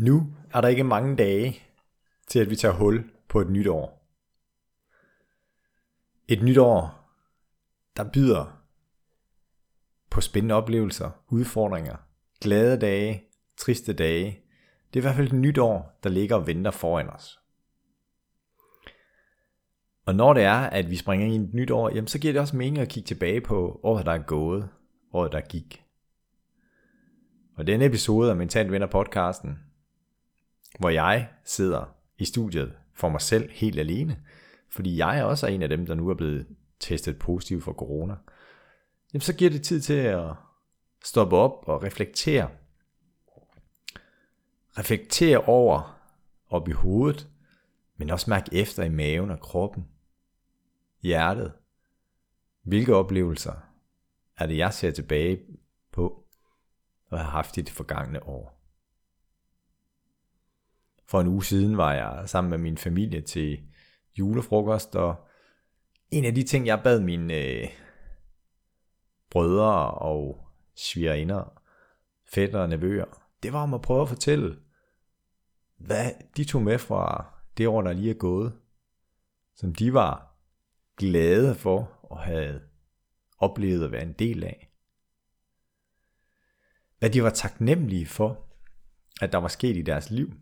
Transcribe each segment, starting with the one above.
Nu er der ikke mange dage til, at vi tager hul på et nyt år. Et nyt år, der byder på spændende oplevelser, udfordringer, glade dage, triste dage. Det er i hvert fald et nyt år, der ligger og venter foran os. Og når det er, at vi springer ind i et nyt år, jamen så giver det også mening at kigge tilbage på året, der er gået, året, der gik. Og denne episode af Mentalt Venner podcasten, hvor jeg sidder i studiet for mig selv helt alene, fordi jeg også er en af dem, der nu er blevet testet positiv for corona, jamen så giver det tid til at stoppe op og reflektere. Reflektere over op i hovedet, men også mærke efter i maven og kroppen, hjertet. Hvilke oplevelser er det, jeg ser tilbage på og har haft i det forgangne år? For en uge siden var jeg sammen med min familie til julefrokost, og en af de ting, jeg bad mine øh, brødre og svigerinder, fætter og nevøer, det var om at prøve at fortælle, hvad de tog med fra det år, der lige er gået, som de var glade for at have oplevet at være en del af. Hvad de var taknemmelige for, at der var sket i deres liv.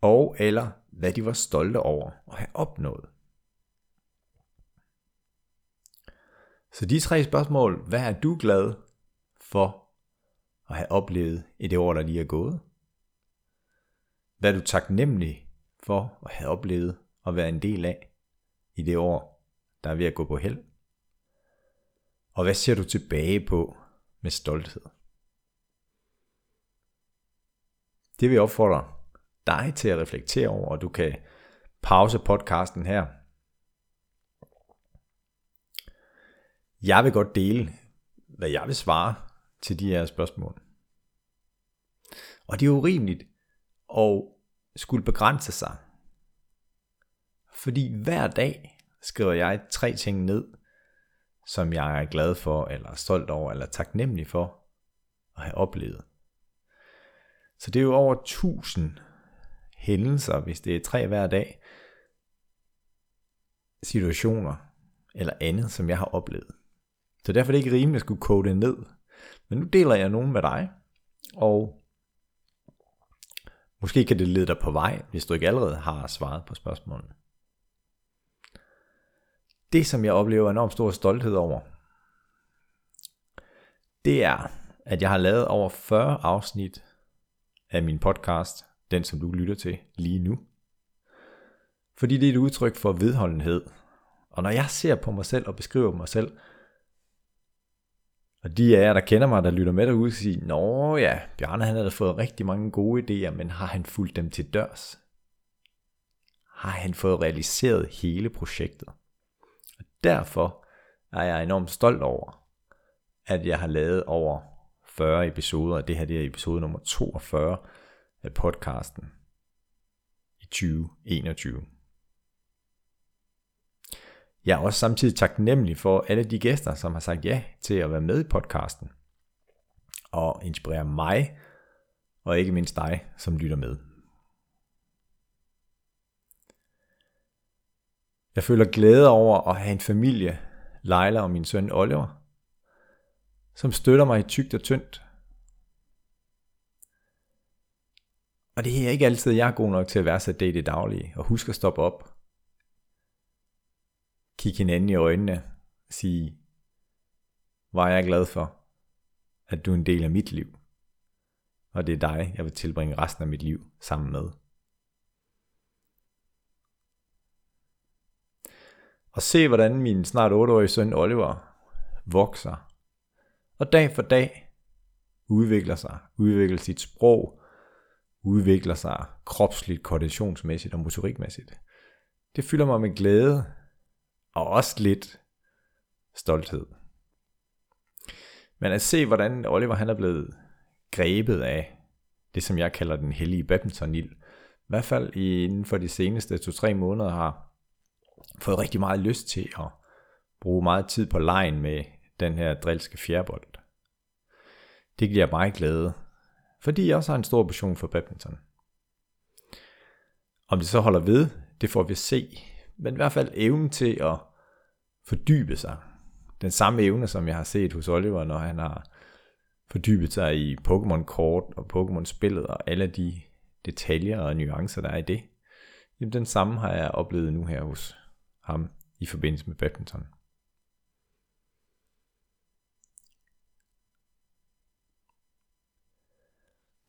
Og eller hvad de var stolte over at have opnået. Så de tre spørgsmål, hvad er du glad for at have oplevet i det år, der lige er gået? Hvad er du taknemmelig for at have oplevet at være en del af i det år, der er ved at gå på held? Og hvad ser du tilbage på med stolthed? Det vil jeg opfordre dig til at reflektere over, og du kan pause podcasten her. Jeg vil godt dele, hvad jeg vil svare til de her spørgsmål. Og det er urimeligt at skulle begrænse sig. Fordi hver dag skriver jeg tre ting ned, som jeg er glad for, eller stolt over, eller taknemmelig for at have oplevet. Så det er jo over 1000 hændelser, hvis det er tre hver dag, situationer eller andet, som jeg har oplevet. Så derfor er det ikke rimeligt at skulle kode det ned. Men nu deler jeg nogen med dig, og måske kan det lede dig på vej, hvis du ikke allerede har svaret på spørgsmålene. Det, som jeg oplever enormt stor stolthed over, det er, at jeg har lavet over 40 afsnit af min podcast, den som du lytter til lige nu. Fordi det er et udtryk for vedholdenhed. Og når jeg ser på mig selv og beskriver mig selv, og de af jer, der kender mig, der lytter med derude, siger, Nå ja, Bjarne han har da fået rigtig mange gode idéer, men har han fulgt dem til dørs? Har han fået realiseret hele projektet? Og derfor er jeg enormt stolt over, at jeg har lavet over 40 episoder, og det her det er episode nummer 42, af podcasten i 2021. Jeg er også samtidig taknemmelig for alle de gæster, som har sagt ja til at være med i podcasten og inspirere mig og ikke mindst dig, som lytter med. Jeg føler glæde over at have en familie, Leila og min søn Oliver, som støtter mig i tygt og tyndt Og det er ikke altid, jeg er god nok til at være så det i det daglige, og husk at stoppe op. Kig hinanden i øjnene og sige, hvor er jeg glad for, at du er en del af mit liv. Og det er dig, jeg vil tilbringe resten af mit liv sammen med. Og se, hvordan min snart 8-årige søn Oliver vokser. Og dag for dag udvikler sig, udvikler sit sprog, udvikler sig kropsligt, koordinationsmæssigt og motorikmæssigt. Det fylder mig med glæde og også lidt stolthed. Men at se, hvordan Oliver han er blevet grebet af det, som jeg kalder den hellige badminton i hvert fald inden for de seneste 2-3 måneder har fået rigtig meget lyst til at bruge meget tid på lejen med den her drilske fjerbold. Det giver mig glæde, fordi jeg også har en stor passion for badminton. Om det så holder ved, det får vi at se, men i hvert fald evnen til at fordybe sig. Den samme evne, som jeg har set hos Oliver, når han har fordybet sig i Pokémon-kort og Pokémon-spillet og alle de detaljer og nuancer, der er i det. Jamen, den samme har jeg oplevet nu her hos ham i forbindelse med badminton.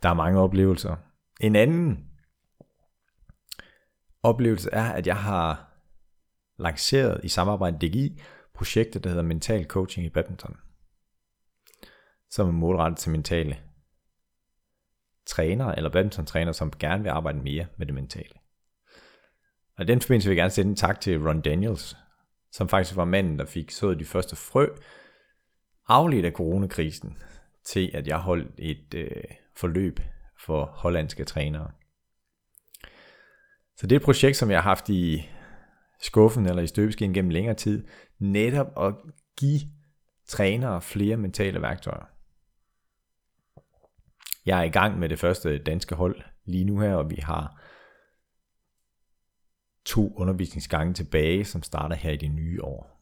Der er mange oplevelser. En anden oplevelse er, at jeg har lanceret i samarbejde med DGI projektet, der hedder Mental Coaching i Badminton, som er målrettet til mentale trænere eller badminton-trænere, som gerne vil arbejde mere med det mentale. Og i den forbindelse vil jeg gerne sende en tak til Ron Daniels, som faktisk var manden, der fik sået de første frø, afledt af coronakrisen, til at jeg holdt et øh, forløb for hollandske trænere. Så det er et projekt, som jeg har haft i skuffen eller i støbeskeen gennem længere tid, netop at give trænere flere mentale værktøjer. Jeg er i gang med det første danske hold lige nu her, og vi har to undervisningsgange tilbage, som starter her i det nye år.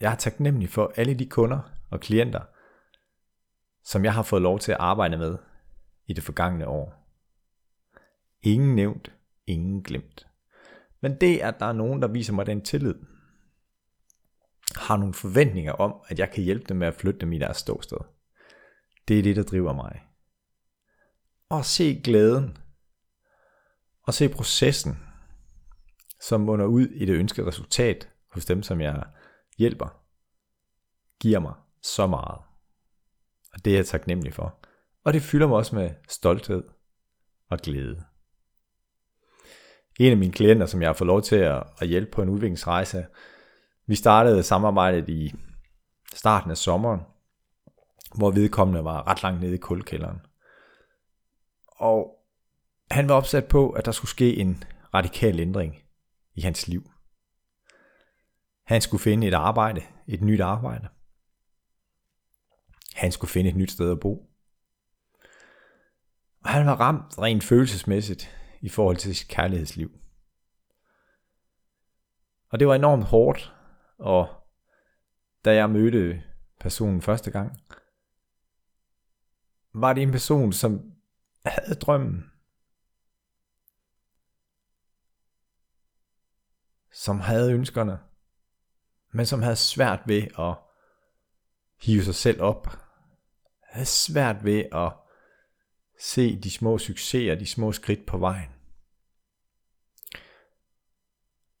Jeg er taknemmelig for alle de kunder og klienter, som jeg har fået lov til at arbejde med i det forgangne år. Ingen nævnt, ingen glemt. Men det, at der er nogen, der viser mig den tillid, har nogle forventninger om, at jeg kan hjælpe dem med at flytte dem i deres ståsted. Det er det, der driver mig. Og se glæden, og se processen, som munder ud i det ønskede resultat hos dem, som jeg hjælper, giver mig så meget. Og det er jeg taknemmelig for. Og det fylder mig også med stolthed og glæde. En af mine klienter, som jeg har fået lov til at, hjælpe på en udviklingsrejse, vi startede samarbejdet i starten af sommeren, hvor vedkommende var ret langt nede i kulkælderen. Og han var opsat på, at der skulle ske en radikal ændring i hans liv. Han skulle finde et arbejde, et nyt arbejde. Han skulle finde et nyt sted at bo. Og han var ramt rent følelsesmæssigt i forhold til sit kærlighedsliv. Og det var enormt hårdt, og da jeg mødte personen første gang, var det en person, som havde drømmen. Som havde ønskerne, men som havde svært ved at hive sig selv op. Havde svært ved at se de små succeser, de små skridt på vejen.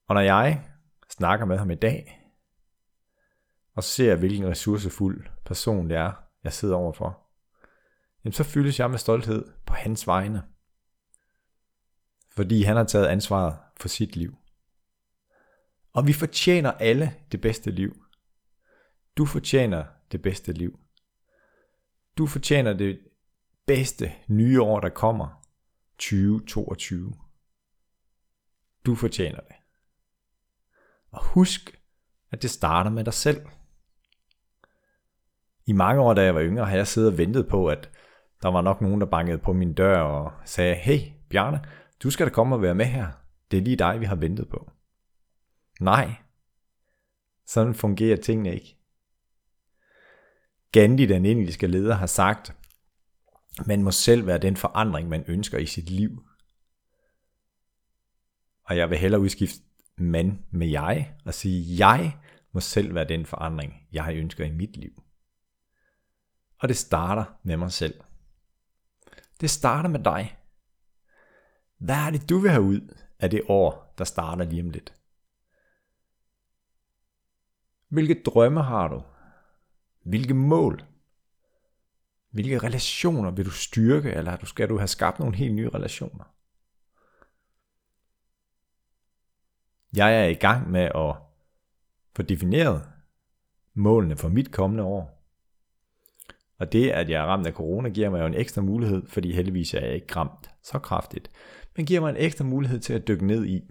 Og når jeg snakker med ham i dag, og ser hvilken ressourcefuld person det er, jeg sidder overfor, jamen så fyldes jeg med stolthed på hans vegne. Fordi han har taget ansvaret for sit liv. Og vi fortjener alle det bedste liv. Du fortjener det bedste liv. Du fortjener det bedste nye år, der kommer. 2022. Du fortjener det. Og husk, at det starter med dig selv. I mange år, da jeg var yngre, har jeg siddet og ventet på, at der var nok nogen, der bankede på min dør og sagde, hey Bjarne, du skal da komme og være med her. Det er lige dig, vi har ventet på. Nej, sådan fungerer tingene ikke. Gandhi, den indiske leder, har sagt, man må selv være den forandring, man ønsker i sit liv. Og jeg vil hellere udskifte man med jeg, og sige, jeg må selv være den forandring, jeg ønsker i mit liv. Og det starter med mig selv. Det starter med dig. Hvad er det, du vil have ud af det år, der starter lige om lidt? Hvilke drømme har du? Hvilke mål? Hvilke relationer vil du styrke, eller skal du have skabt nogle helt nye relationer? Jeg er i gang med at få defineret målene for mit kommende år. Og det, at jeg er ramt af corona, giver mig jo en ekstra mulighed, fordi heldigvis er jeg ikke ramt så kraftigt, men giver mig en ekstra mulighed til at dykke ned i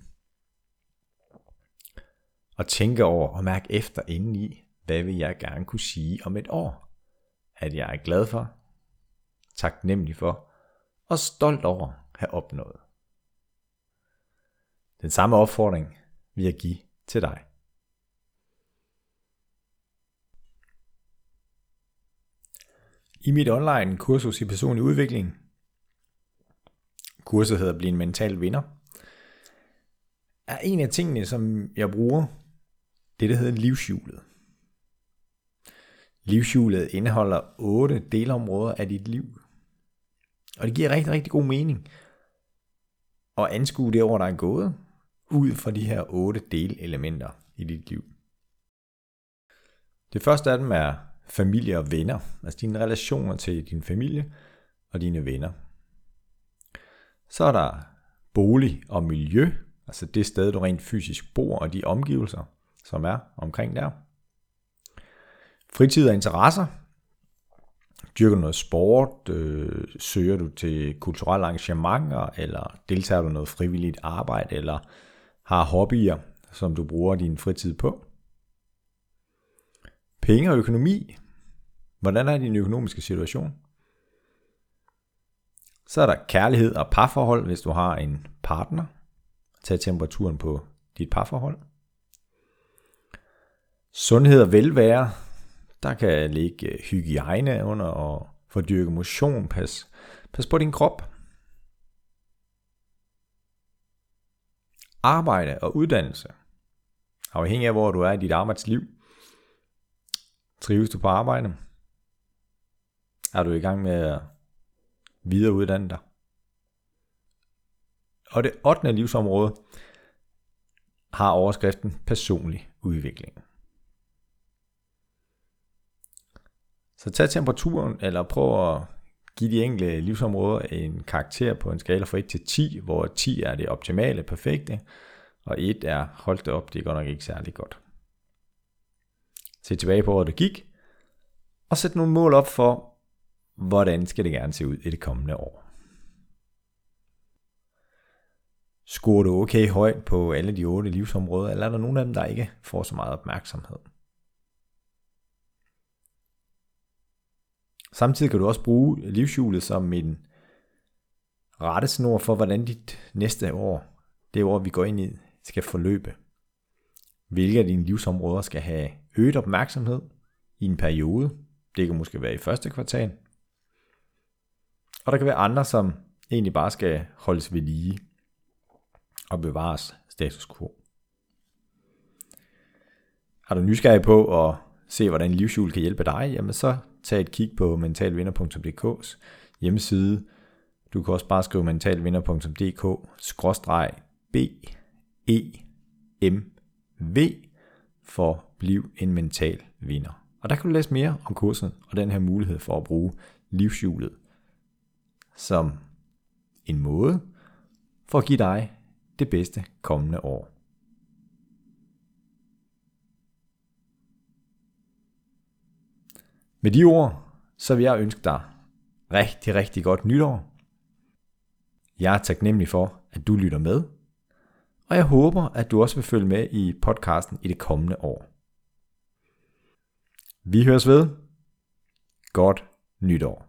og tænke over og mærke efter indeni, hvad vil jeg gerne kunne sige om et år? At jeg er glad for, taknemmelig for og stolt over at have opnået. Den samme opfordring vil jeg give til dig. I mit online kursus i personlig udvikling, kurset hedder Bliv en mental vinder, er en af tingene, som jeg bruger, det der hedder livshjulet. Livshjulet indeholder otte delområder af dit liv. Og det giver rigtig, rigtig god mening at anskue det over, der er gået, ud fra de her otte delelementer i dit liv. Det første af dem er familie og venner, altså dine relationer til din familie og dine venner. Så er der bolig og miljø, altså det sted, du rent fysisk bor og de omgivelser, som er omkring der. Fritid og interesser. Dyrker du noget sport? Øh, søger du til kulturelle arrangementer? Eller deltager du noget frivilligt arbejde? Eller har hobbyer, som du bruger din fritid på? Penge og økonomi. Hvordan er din økonomiske situation? Så er der kærlighed og parforhold, hvis du har en partner. Tag temperaturen på dit parforhold. Sundhed og velvære. Der kan ligge øh, hygiejne under og få dyrket motion. Pas, pas på din krop. Arbejde og uddannelse. Afhængig af hvor du er i dit arbejdsliv. Trives du på arbejde? Er du i gang med at videreuddanne dig? Og det 8. livsområde har overskriften personlig udvikling. Så tag temperaturen, eller prøv at give de enkelte livsområder en karakter på en skala fra 1 til 10, hvor 10 er det optimale, perfekte, og 1 er, holdt det op, det er godt nok ikke særlig godt. Se tilbage på hvor det gik, og sæt nogle mål op for, hvordan skal det gerne se ud i det kommende år. Scorer du okay højt på alle de otte livsområder, eller er der nogle af dem, der ikke får så meget opmærksomhed? Samtidig kan du også bruge livshjulet som en rettesnor for, hvordan dit næste år, det år vi går ind i, skal forløbe. Hvilke af dine livsområder skal have øget opmærksomhed i en periode. Det kan måske være i første kvartal. Og der kan være andre, som egentlig bare skal holdes ved lige og bevares status quo. Er du nysgerrig på at se, hvordan livshjul kan hjælpe dig, jamen så tag et kig på mentalvinder.dk's hjemmeside. Du kan også bare skrive mentalvinder.dk skråstreg B E M V for bliv en mental vinder. Og der kan du læse mere om kurset og den her mulighed for at bruge livshjulet som en måde for at give dig det bedste kommende år. Med de ord, så vil jeg ønske dig rigtig, rigtig godt nytår. Jeg er taknemmelig for, at du lytter med, og jeg håber, at du også vil følge med i podcasten i det kommende år. Vi høres ved. Godt nytår.